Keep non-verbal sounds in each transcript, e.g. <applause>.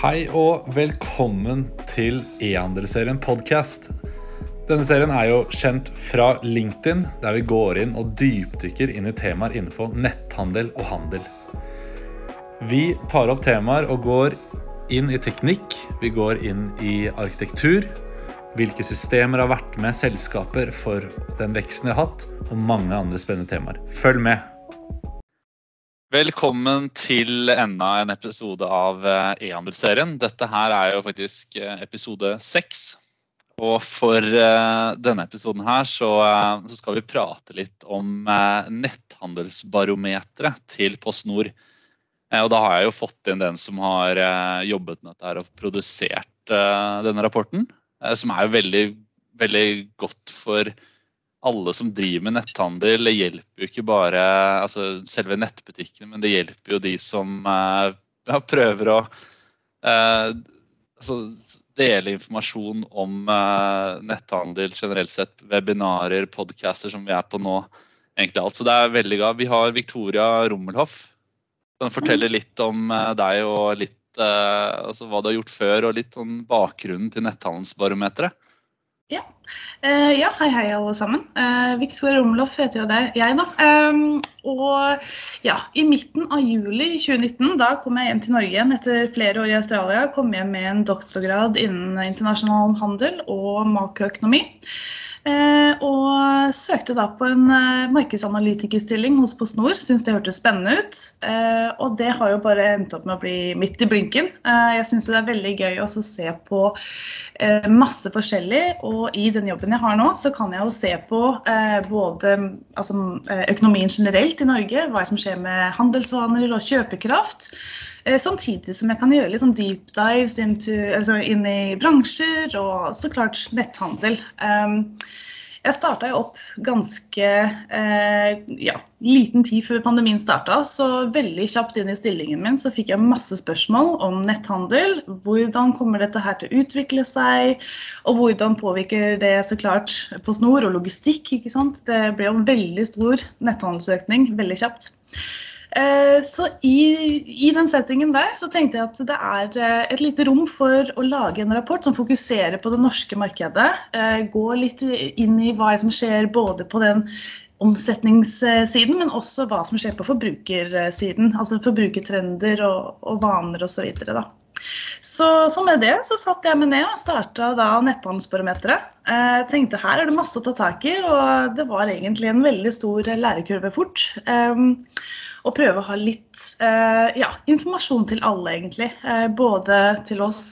Hei og velkommen til e-handelsserien podcast. Denne serien er jo kjent fra LinkedIn, der vi går inn og dypdykker inn i temaer innenfor netthandel og handel. Vi tar opp temaer og går inn i teknikk, vi går inn i arkitektur, hvilke systemer har vært med selskaper for den veksten de har hatt, og mange andre spennende temaer. Følg med! Velkommen til enda en episode av eh, e-handelsserien. Dette her er jo faktisk eh, episode seks. Og for eh, denne episoden her så, skal vi prate litt om netthandelsbarometeret til PostNord. Og da har jeg jo fått inn den som har jobbet med dette her og produsert denne rapporten. Som er jo veldig, veldig godt for alle som driver med netthandel, det hjelper jo ikke bare altså, selve nettbutikkene, men det hjelper jo de som uh, prøver å uh, altså, dele informasjon om uh, netthandel generelt sett. Webinarer, podcaster som vi er på nå. egentlig alt. Så det er veldig galt. Vi har Victoria Rommelhoff. Kan fortelle mm. litt om deg og litt altså, hva du har gjort før, og litt sånn bakgrunnen til netthandelsbarometeret. Ja. Uh, ja, hei hei alle sammen. Uh, Victoria Romloff heter jo det, jeg, da. Um, og ja, i midten av juli 2019, da kom jeg hjem til Norge igjen etter flere år i Australia. Kom hjem med en doktorgrad innen internasjonal handel og makroøkonomi. Eh, og søkte da på en eh, markedsanalytikerstilling hos PostNord. Syns det hørtes spennende ut. Eh, og det har jo bare endt opp med å bli midt i blinken. jeg syns det er veldig gøy å se på masse forskjellig. Og i den jobben jeg har nå, så kan jeg jo se på både altså, økonomien generelt i Norge, hva som skjer med handelsvaner og kjøpekraft. Eh, samtidig som jeg kan gjøre sånn deep dives into, altså inn i bransjer og så klart netthandel. Um, jeg starta opp ganske eh, ja, liten tid før pandemien starta, så veldig kjapt inn i stillingen min så fikk jeg masse spørsmål om netthandel. Hvordan kommer dette her til å utvikle seg, og hvordan påvirker det så klart på snor og logistikk. ikke sant? Det ble en veldig stor netthandelsøkning veldig kjapt. Eh, så i, i, den settingen der så tenkte jeg at det er eh, et lite rom for å lage en rapport som fokuserer på det norske markedet. Eh, gå litt inn i hva som skjer både på den omsetningssiden, men også hva som skjer på forbrukersiden. Altså forbrukertrender og, og vaner osv. Så, så, så med det så satte jeg meg ned og starta netthandelsbarometeret. Jeg tenkte her er det masse å ta tak i, og det var egentlig en veldig stor lærekurve fort. Og prøve å ha litt eh, ja, informasjon til alle, egentlig. Eh, både til oss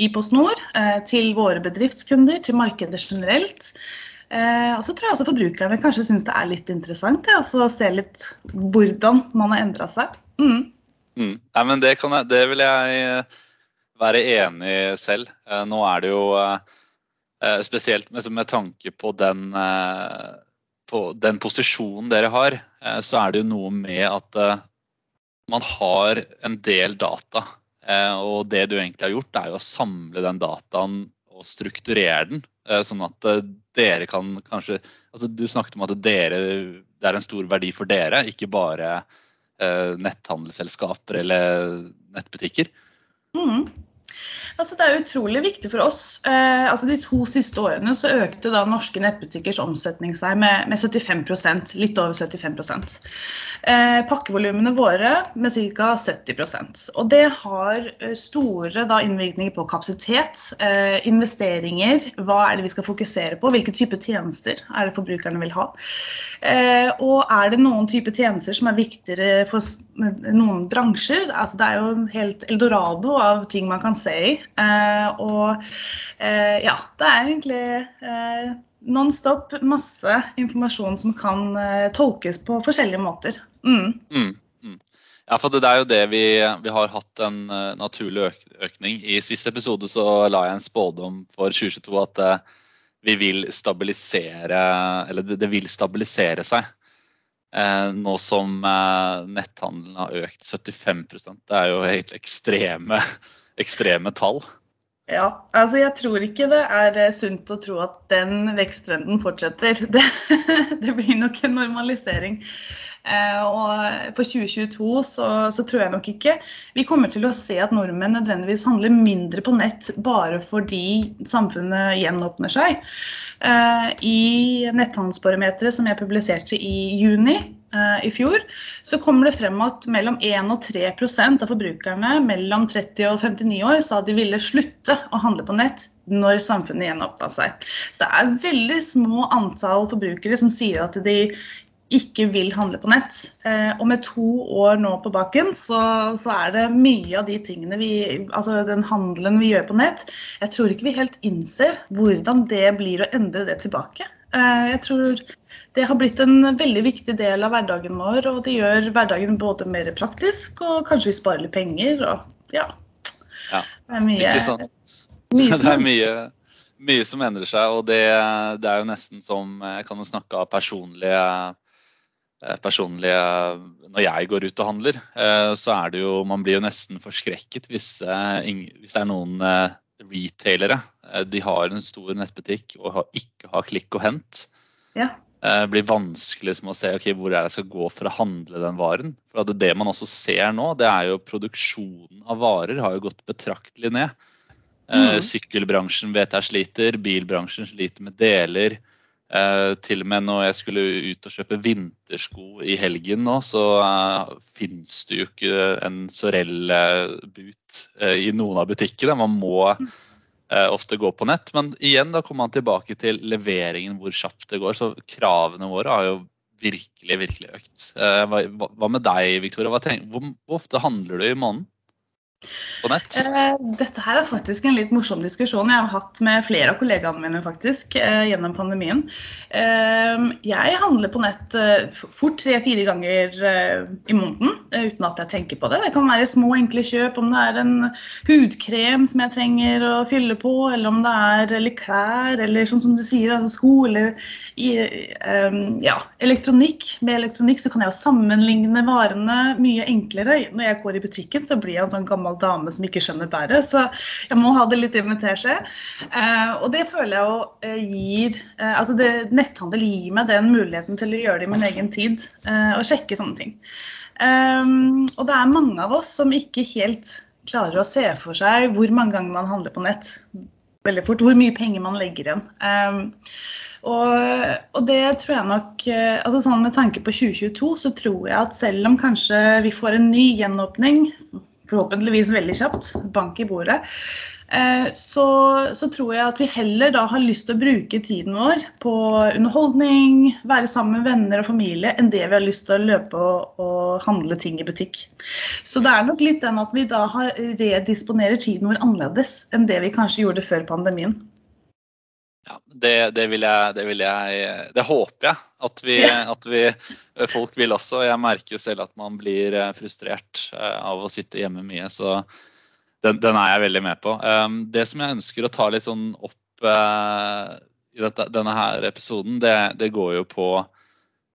i PostNord, eh, til våre bedriftskunder, til markedet generelt. og så tror jeg også forbrukerne kanskje syns det er litt interessant ja, altså å se litt hvordan man har endra seg. Mm. Mm. Nei, men det, jeg, det, vil jeg være enig i selv. Nå er det jo spesielt med, med tanke på den på den posisjonen dere har, eh, så er det jo noe med at eh, man har en del data. Eh, og det du egentlig har gjort, er jo å samle den dataen og strukturere den. Sånn at dere kan kanskje altså Du snakket om at dere, det er en stor verdi for dere, ikke bare netthandelsselskaper eller nettbutikker. Mm. Altså, det er utrolig viktig for oss. Eh, altså, de to siste årene så økte da norske nettbutikkers omsetning seg med, med 75% litt over 75 eh, Pakkevolumene våre med ca. 70% Og det har eh, store da, innvirkninger på kapasitet, eh, investeringer, hva er det vi skal fokusere på, hvilke type tjenester er det forbrukerne vil ha. Eh, og er det noen type tjenester som er viktigere for noen bransjer? Altså, det er jo helt eldorado av ting man kan se i. Eh, og eh, ja, det er egentlig eh, non stop masse informasjon som kan tolkes på forskjellige måter. Mm. Mm, mm. Ja, for det er jo det vi, vi har hatt en naturlig økning. I siste episode så la jeg en spådom for 2022 at vi vil stabilisere Eller det, det vil stabilisere seg. Uh, nå som netthandelen har økt 75% Det er jo helt ekstreme ekstreme tall. Ja, altså jeg tror ikke det er eh, sunt å tro at den veksttrenden fortsetter. <laughs> Det, det blir nok en normalisering. Eh, og for 2022 så, så, tror jeg nok ikke vi kommer til å se at nordmenn nødvendigvis handler mindre på nett bare fordi samfunnet gjenåpner seg. Eh, I netthandelsbarometeret som jeg publiserte i juni eh, i fjor, så kommer det frem at mellom 1 og 3% av forbrukerne mellom 30 og 59 år sa de ville slutte å handle på nett når samfunnet gjenåpna seg. Så det er veldig små antall forbrukere som sier at de ikke vil handle på nett. Eh, og med to år nå på baken, så, så, er det mye av de tingene vi Altså den handelen vi gjør på nett, jeg tror ikke vi helt innser hvordan det blir å endre det tilbake. Eh, jeg tror det har blitt en veldig viktig del av hverdagen vår, og det gjør hverdagen både mer praktisk, og kanskje vi sparer litt penger, og ja. ja det er mye, ikke sant. <laughs> Mye det er mye mye som endrer seg, og det, det, er jo nesten som Jeg kan jo snakke av personlige personlige Når jeg går ut og handler, eh, så er det jo Man blir jo nesten forskrekket hvis, eh, hvis det er noen retailere. De har en stor nettbutikk og ikke har klikk og hent. Ja. Det blir vanskelig å se okay, hvor er det jeg skal gå for å handle den varen. For det, det man også ser nå, det er jo produksjonen av varer har jo gått betraktelig ned. Mm. Sykkelbransjen vet jeg sliter, bilbransjen sliter med deler. Uh, til og med når jeg skulle ut og kjøpe vintersko i helgen nå, så uh, finnes det jo ikke en Sorell-boot uh, i noen av butikkene. Man må ofte gå på nett. Men igjen, da kommer man tilbake til leveringen, hvor kjapt det går. Så kravene våre har jo virkelig, virkelig økt. Hva, hva, med deg, Victoria? Hvor, hvor ofte handler du i måneden? På nett? Eh, dette her er faktisk en litt morsom diskusjon jeg har hatt med flere av kollegaene mine faktisk eh, gjennom pandemien. Eh, jeg handler på nett fort tre-fire ganger i måneden uten at jeg tenker på det. Det kan være små, enkle kjøp, om det er en hudkrem som jeg trenger å fylle på, eller om det er litt klær, eller sånn som du sier, altså sko, eller ja, elektronikk. Med elektronikk så kan jeg sammenligne varene mye enklere. Når jeg går i butikken, så blir jeg en sånn gammel gammel dame som ikke skjønner bæret. Så jeg må ha det litt i min teskje. og det føler jeg jo eh, gir eh, Altså det, netthandel gir meg den muligheten til å gjøre det i min egen tid. Eh, og sjekke sånne ting. Eh, og det er mange av oss som ikke helt klarer å se for seg hvor mange ganger man handler på nett veldig fort. Hvor mye penger man legger igjen. Um, og, og, det tror jeg nok altså sånn Med tanke på 2022 så tror jeg at selv om kanskje vi får en ny gjenåpning forhåpentligvis veldig kjapt, bank i bordet, eh, så, så, tror jeg at vi heller da har lyst til å bruke tiden vår på underholdning, være sammen med venner og familie, enn det vi har lyst til å løpe og, og handle ting i butikk. Så det er nok litt den at vi da redisponerer tiden vår annerledes enn det vi kanskje gjorde før pandemien. Ja, det, det, vil jeg, det, vil jeg, det håper jeg at, vi, at vi, folk vil også. Jeg merker jo selv at man blir eh, frustrert eh, av å sitte hjemme mye. Så den, den er jeg veldig med på. Um, det som jeg ønsker å ta litt sånn opp i dette, denne her episoden, det, går jo på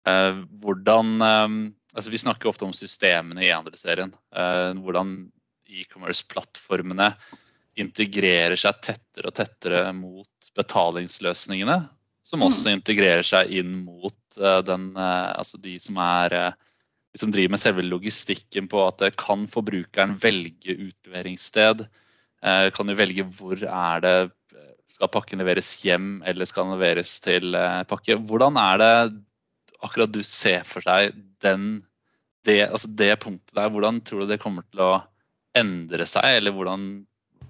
hvordan um, altså Vi snakker ofte om systemene i e-handelsserien. Hvordan e-commerce-plattformene integrerer seg tettere og tettere mot betalingsløsningene. Som også mm. integrerer seg inn mot uh, den, uh, altså de som er uh, de som driver med selve logistikken på at kan forbrukeren velge utleveringssted? Kan du velge hvor er det Skal pakken leveres hjem, eller skal den leveres til pakke? Hvordan er det akkurat du ser for deg den, det, altså det punktet der? Hvordan tror du det kommer til å endre seg, eller hvordan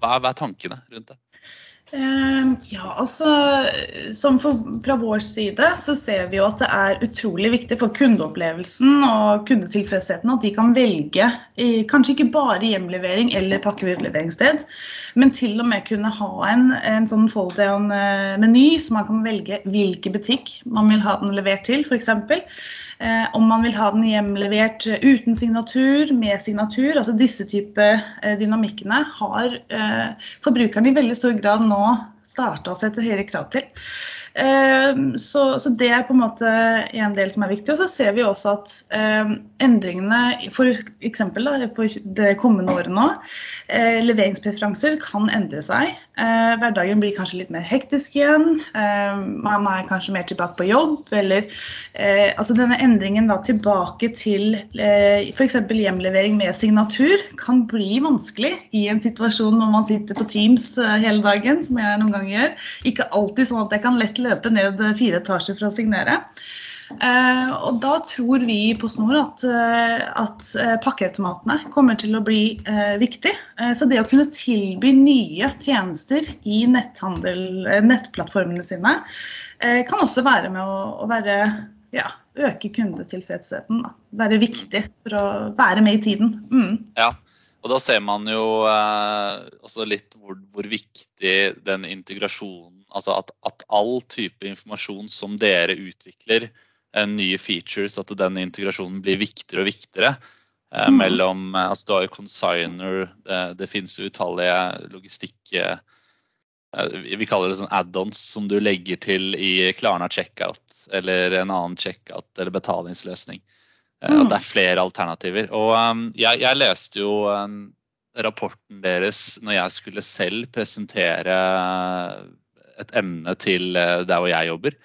hva er, hva er tankene rundt det? Uh, ja, altså som for, Fra vår side så ser vi jo at det er utrolig viktig for kundeopplevelsen og kundetilfredsheten at de kan velge i, kanskje ikke bare hjemlevering eller pakke men til og med kunne ha en, en sånn fold-down-meny eh, så man kan velge hvilken butikk man vil ha den levert til, f.eks. Eh, om man vil ha den hjemlevert uten signatur, med signatur. altså Disse type eh, dynamikkene har eh, forbrukerne i veldig stor grad nå starta å sette høyere krav til. Eh, så, så, det er på en måte en del som er viktig. Og så ser vi også at eh, endringene for eksempel da, på det kommende året nå, eh, leveringspreferanser kan endre seg. Eh, hverdagen blir kanskje litt mer hektisk igjen. Eh, man er kanskje mer tilbake på jobb. Eller eh, altså denne endringen da tilbake til f.eks. hjemlevering med signatur kan bli vanskelig i en situasjon når man sitter på Teams hele dagen, som jeg noen ganger gjør. Ikke alltid sånn at jeg kan lett løpe ned fire etasjer for å signere. Uh, og da tror vi på Snor at, uh, at uh, pakkeautomatene kommer til å bli viktig. så det å kunne tilby nye tjenester i nettplattformene sine kan også være med å, å være, ja, øke kundetilfredsheten. Da. Være viktig for å være med i tiden. Mm. Ja, og da ser man jo også litt hvor, hvor, viktig den integrasjonen Altså at, at all type informasjon som dere utvikler, nye features, at den integrasjonen blir viktigere og viktigere. Eh, mm. mellom, eh, altså Du har jo consigner, det, det finnes jo utallige logistikk... Eh, vi kaller det sånn add-ons som du legger til i Klarna checkout eller en annen checkout eller betalingsløsning. Mm. Og det er flere alternativer. Og um, jeg, jeg, leste jo um, rapporten deres når jeg skulle selv presentere et emne til der hvor jeg jobber.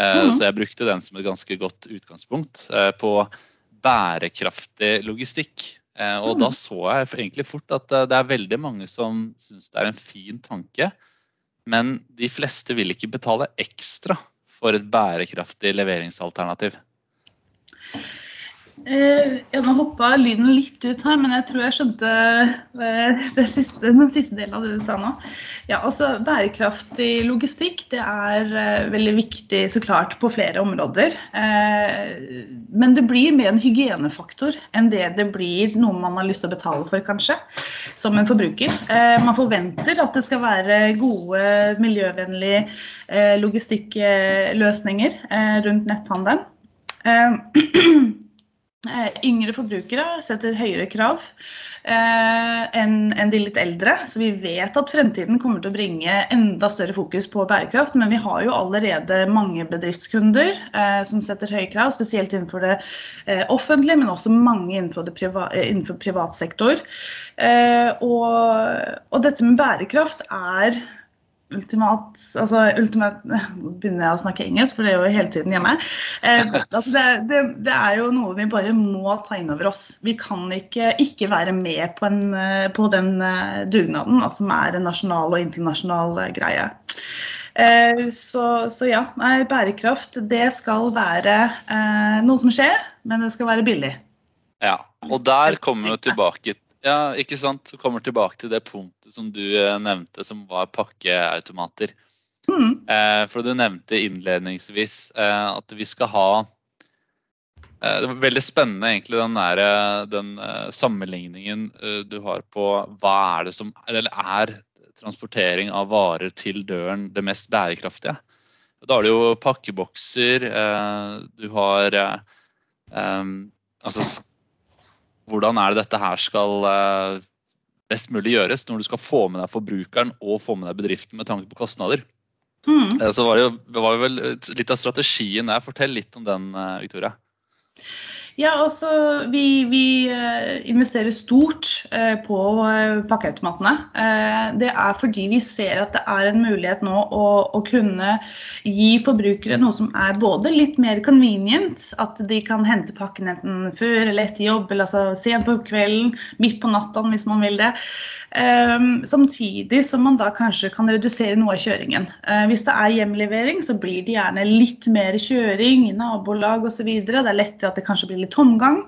Mm. Så jeg brukte den som et ganske godt utgangspunkt eh, på bærekraftig logistikk. Eh, og mm. da så jeg egentlig fort at det er veldig mange som syns det er en fin tanke. Men de fleste vil ikke betale ekstra for et bærekraftig leveringsalternativ. Eh, ja, nå hoppa lyden litt ut her, men jeg tror jeg skjønte det, det siste, den siste delen av det du sa nå. Ja, altså Bærekraftig logistikk det er eh, veldig viktig så klart på flere områder. Eh, men det blir mer en hygienefaktor enn det det blir noe man har lyst til å betale for, kanskje, som en forbruker. Uh, man forventer at det skal være gode, miljøvennlige logistikkløsninger rundt netthandelen. <clears throat> Eh, yngre forbrukere setter høyere krav eh, enn en de litt eldre. Så vi vet at fremtiden kommer til å bringe enda større fokus på bærekraft. Men vi har jo allerede mange bedriftskunder eh, som setter høye krav, spesielt innenfor det offentlige, men også mange innenfor, priva, innenfor privat sektor. Og, og dette med bærekraft er ultimat altså ultimat, <laughs> begynner jeg å snakke engelsk, for det er jo hele tiden hjemme. Eh, <laughs> altså det, det, det, er jo noe vi bare må ta inn over oss. Vi kan ikke ikke være med på, en, eh, på den uh, dugnaden, altså, som er en nasjonal og internasjonal uh, greie. Eh, så, så, ja, nei, bærekraft det skal være eh, noe som skjer, men det skal være billig. Ja, og der kommer vi tilbake ja, ikke sant. Så kommer tilbake til det punktet som du eh, nevnte, som var pakkeautomater. Mm. Eh, for du nevnte innledningsvis eh, at vi skal ha Det var veldig spennende egentlig den, der, den sammenligningen du har på hva er det som Eller er transportering av varer til døren det mest bærekraftige? Da har du jo pakkebokser, du har altså hvordan er det dette her skal eh, best mulig gjøres når du skal få med deg forbrukeren og få med deg bedriften med tanke på kostnader. Mm. Eh, så var det, jo, var vel litt av strategien der. Fortell litt om den, eh, Victoria. Ja, altså vi, vi eh, investerer stort eh, på eh, pakkeautomatene. Det er fordi vi ser at det er en mulighet nå å, å, kunne gi forbrukere noe som er både litt mer convenient, at de kan hente pakken enten før eller etter jobb, eller altså sent på kvelden, midt på natta hvis man vil det. Um, samtidig som man da kanskje kan redusere noe av kjøringen. Uh, hvis det er hjemlevering, så blir det gjerne litt mer kjøring i nabolag osv. Det er lettere at det kanskje blir litt tomgang.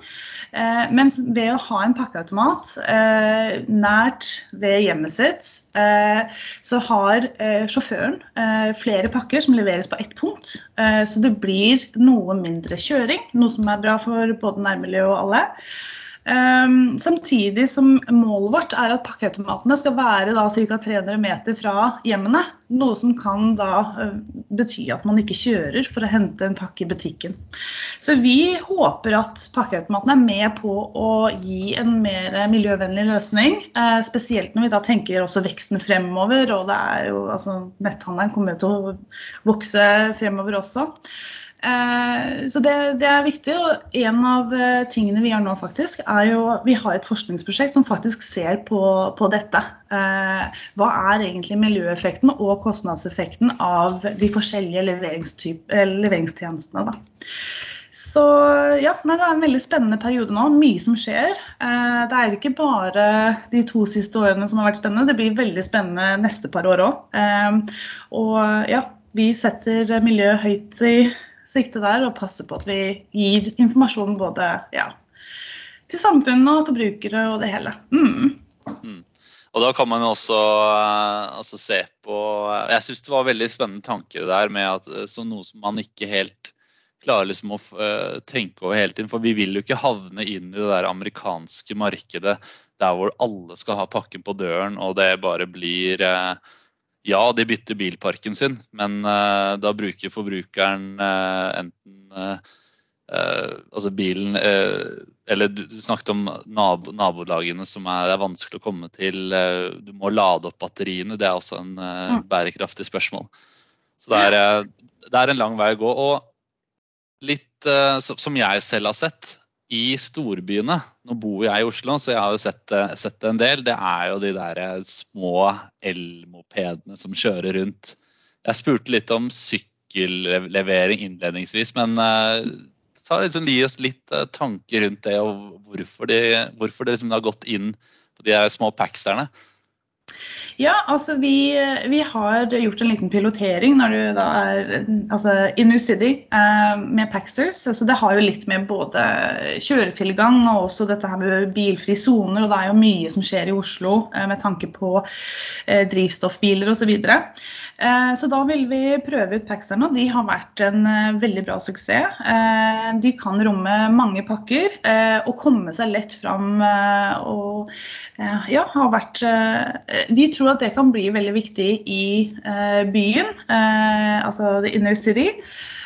Men mens ved å ha en pakkeautomat uh, nært ved hjemmet sitt, så har sjåføren flere pakker som leveres på ett punkt. så det blir noe mindre kjøring, noe som er bra for både nærmiljøet og alle. Um, samtidig som målet vårt er at pakkeautomatene skal være ca. 300 meter fra hjemmene. Noe som kan da uh, bety at man ikke kjører for å hente en pakke i butikken. Så vi håper at pakkeautomatene er med på å gi en mer miljøvennlig løsning. Uh, spesielt når vi da tenker også veksten fremover, og det er jo, altså, netthandelen kommer til å vokse fremover også. Eh, så det, det, er viktig. og En av eh, tingene vi gjør nå, faktisk, er jo vi har et forskningsprosjekt som faktisk ser på, på dette. Eh, hva er egentlig miljøeffekten og kostnadseffekten av de forskjellige leveringstjenestene. Da. Så ja, Det er en veldig spennende periode nå. Mye som skjer. Det er ikke bare de to siste årene som har vært spennende, det blir veldig spennende neste par år òg. Og ja, vi setter miljøet høyt i sikte der og passe på at vi gir informasjon både ja, til samfunnet og forbrukere og det hele. Mm. Mm. Og da kan man også uh, altså se på Jeg syns det var en veldig spennende tanke der med at eh, så noe som man ikke helt klarer liksom å uh, tenke over hele tiden. For vi vil jo ikke havne inn i det der amerikanske markedet der hvor alle skal ha pakken på døren og det bare blir uh, ja, de bytter bilparken sin, men uh, da bruker forbrukeren uh, enten uh, altså bilen Eller du snakket om nabo, nabolagene som er, er, vanskelig å komme til. du må lade opp batteriene. Det er også en mm. bærekraftig spørsmål. Så det er, det er, en lang vei å gå. Og litt som jeg selv har sett, i storbyene, nå bor jeg i Oslo, så jeg har jo sett, eh, sett en del, det er jo de der eh, små elmopedene som kjører rundt. Jeg spurte litt om sykkellevering innledningsvis, men uh, ta liksom, gi oss litt uh, tanker rundt det, og hvorfor, de, det liksom har gått inn på de små packserne. Ja, altså vi, vi, har gjort en liten pilotering når du da er altså Inner City eh, med Paxters. Altså det har jo litt med både kjøretilgang og også dette her med bilfrie soner. Og det er jo mye som skjer i Oslo eh, med tanke på eh, drivstoffbiler osv. Eh, så da vil vi prøve ut Paxterne, og de har vært en eh, veldig bra suksess. Eh, de kan romme mange pakker og komme seg lett fram og ja, har vært Vi tror at det kan bli veldig viktig i byen, altså the inner city.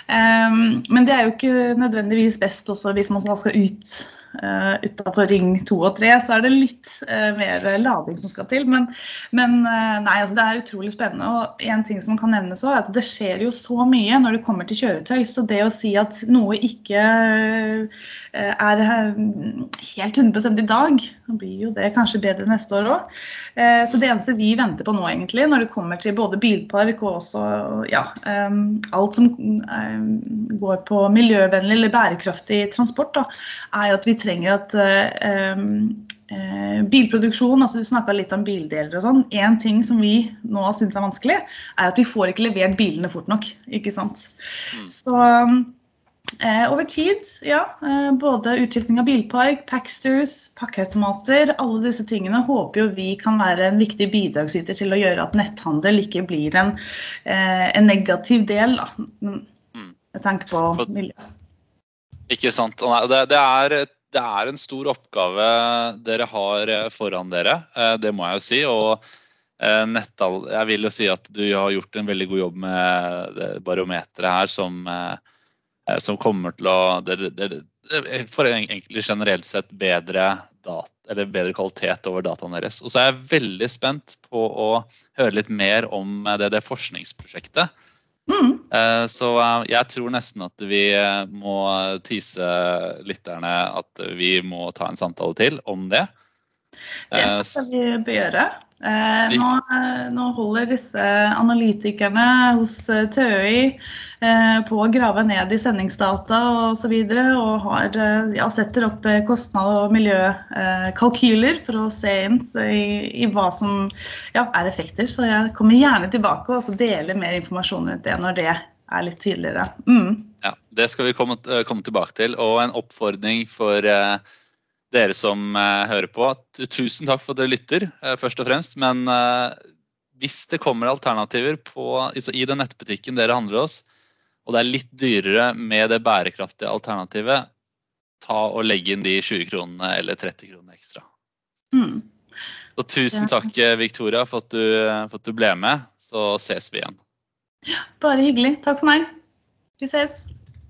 Men det er jo ikke nødvendigvis best også hvis man skal ut uh, utafor ring 2 og 3, så er det litt uh, mer lading som skal til. Men, men uh, nei, altså det er utrolig spennende. Og en ting som kan nevnes også, er at det skjer jo så mye når det kommer til kjøretøy. Så det å si at noe ikke er helt 100 i dag, blir jo det kanskje bedre neste år òg. Så det eneste vi venter på nå, egentlig, når det kommer til både bilpark og også ja, alt som går på miljøvennlig eller bærekraftig transport, da, er jo at vi trenger at eh, bilproduksjon, altså Du snakka litt om bildeler og sånn. En ting som vi nå syns er vanskelig, er at vi får ikke levert bilene fort nok. ikke sant? Mm. Så eh, over tid, ja. Eh, både utskifting av bilpark, Paxters, pakkeautomater, alle disse tingene håper jo vi kan være en viktig bidragsyter til å gjøre at netthandel ikke blir en, eh, en negativ del. da med tanke på miljøet. Ikke sant. Det, det, er, det, er, en stor oppgave dere har eh, foran dere, eh, det må jeg jo si. og eh, Nettall, jeg vil jo si at du har gjort en veldig god jobb med barometeret her, som, som kommer til å For egentlig generelt sett bedre, dat, bedre kvalitet over dataene deres. Og så er jeg veldig spent på å høre litt mer om det, det forskningsprosjektet. Mm. Eh, så eh, jeg tror nesten at vi eh, må tease lytterne at vi må ta en samtale til om det. Det skal vi bør gjøre. Eh, nå, nå, holder disse analytikerne hos TØI eh, på å grave ned i sendingsdata osv. Og, så videre, og har, ja, setter opp kostnad- og miljøkalkyler for å se inn i, i hva som ja, er effekter. Så jeg kommer gjerne tilbake og deler mer informasjon rundt det når det er litt tydeligere. Mm. Ja, Det skal vi komme, komme, tilbake til. Og en oppfordring for eh, dere som uh, hører på. Tusen takk for at dere lytter, uh, først og fremst. Men uh, hvis det kommer alternativer på, i den nettbutikken dere handler hos, og det er litt dyrere med det bærekraftige alternativet, ta og legge inn de 20 kronene eller 30 kronene ekstra. Mm. Og tusen takk, Victoria, for at, du, for at du ble med. Så ses vi igjen. Bare hyggelig. Takk for meg. Vi ses.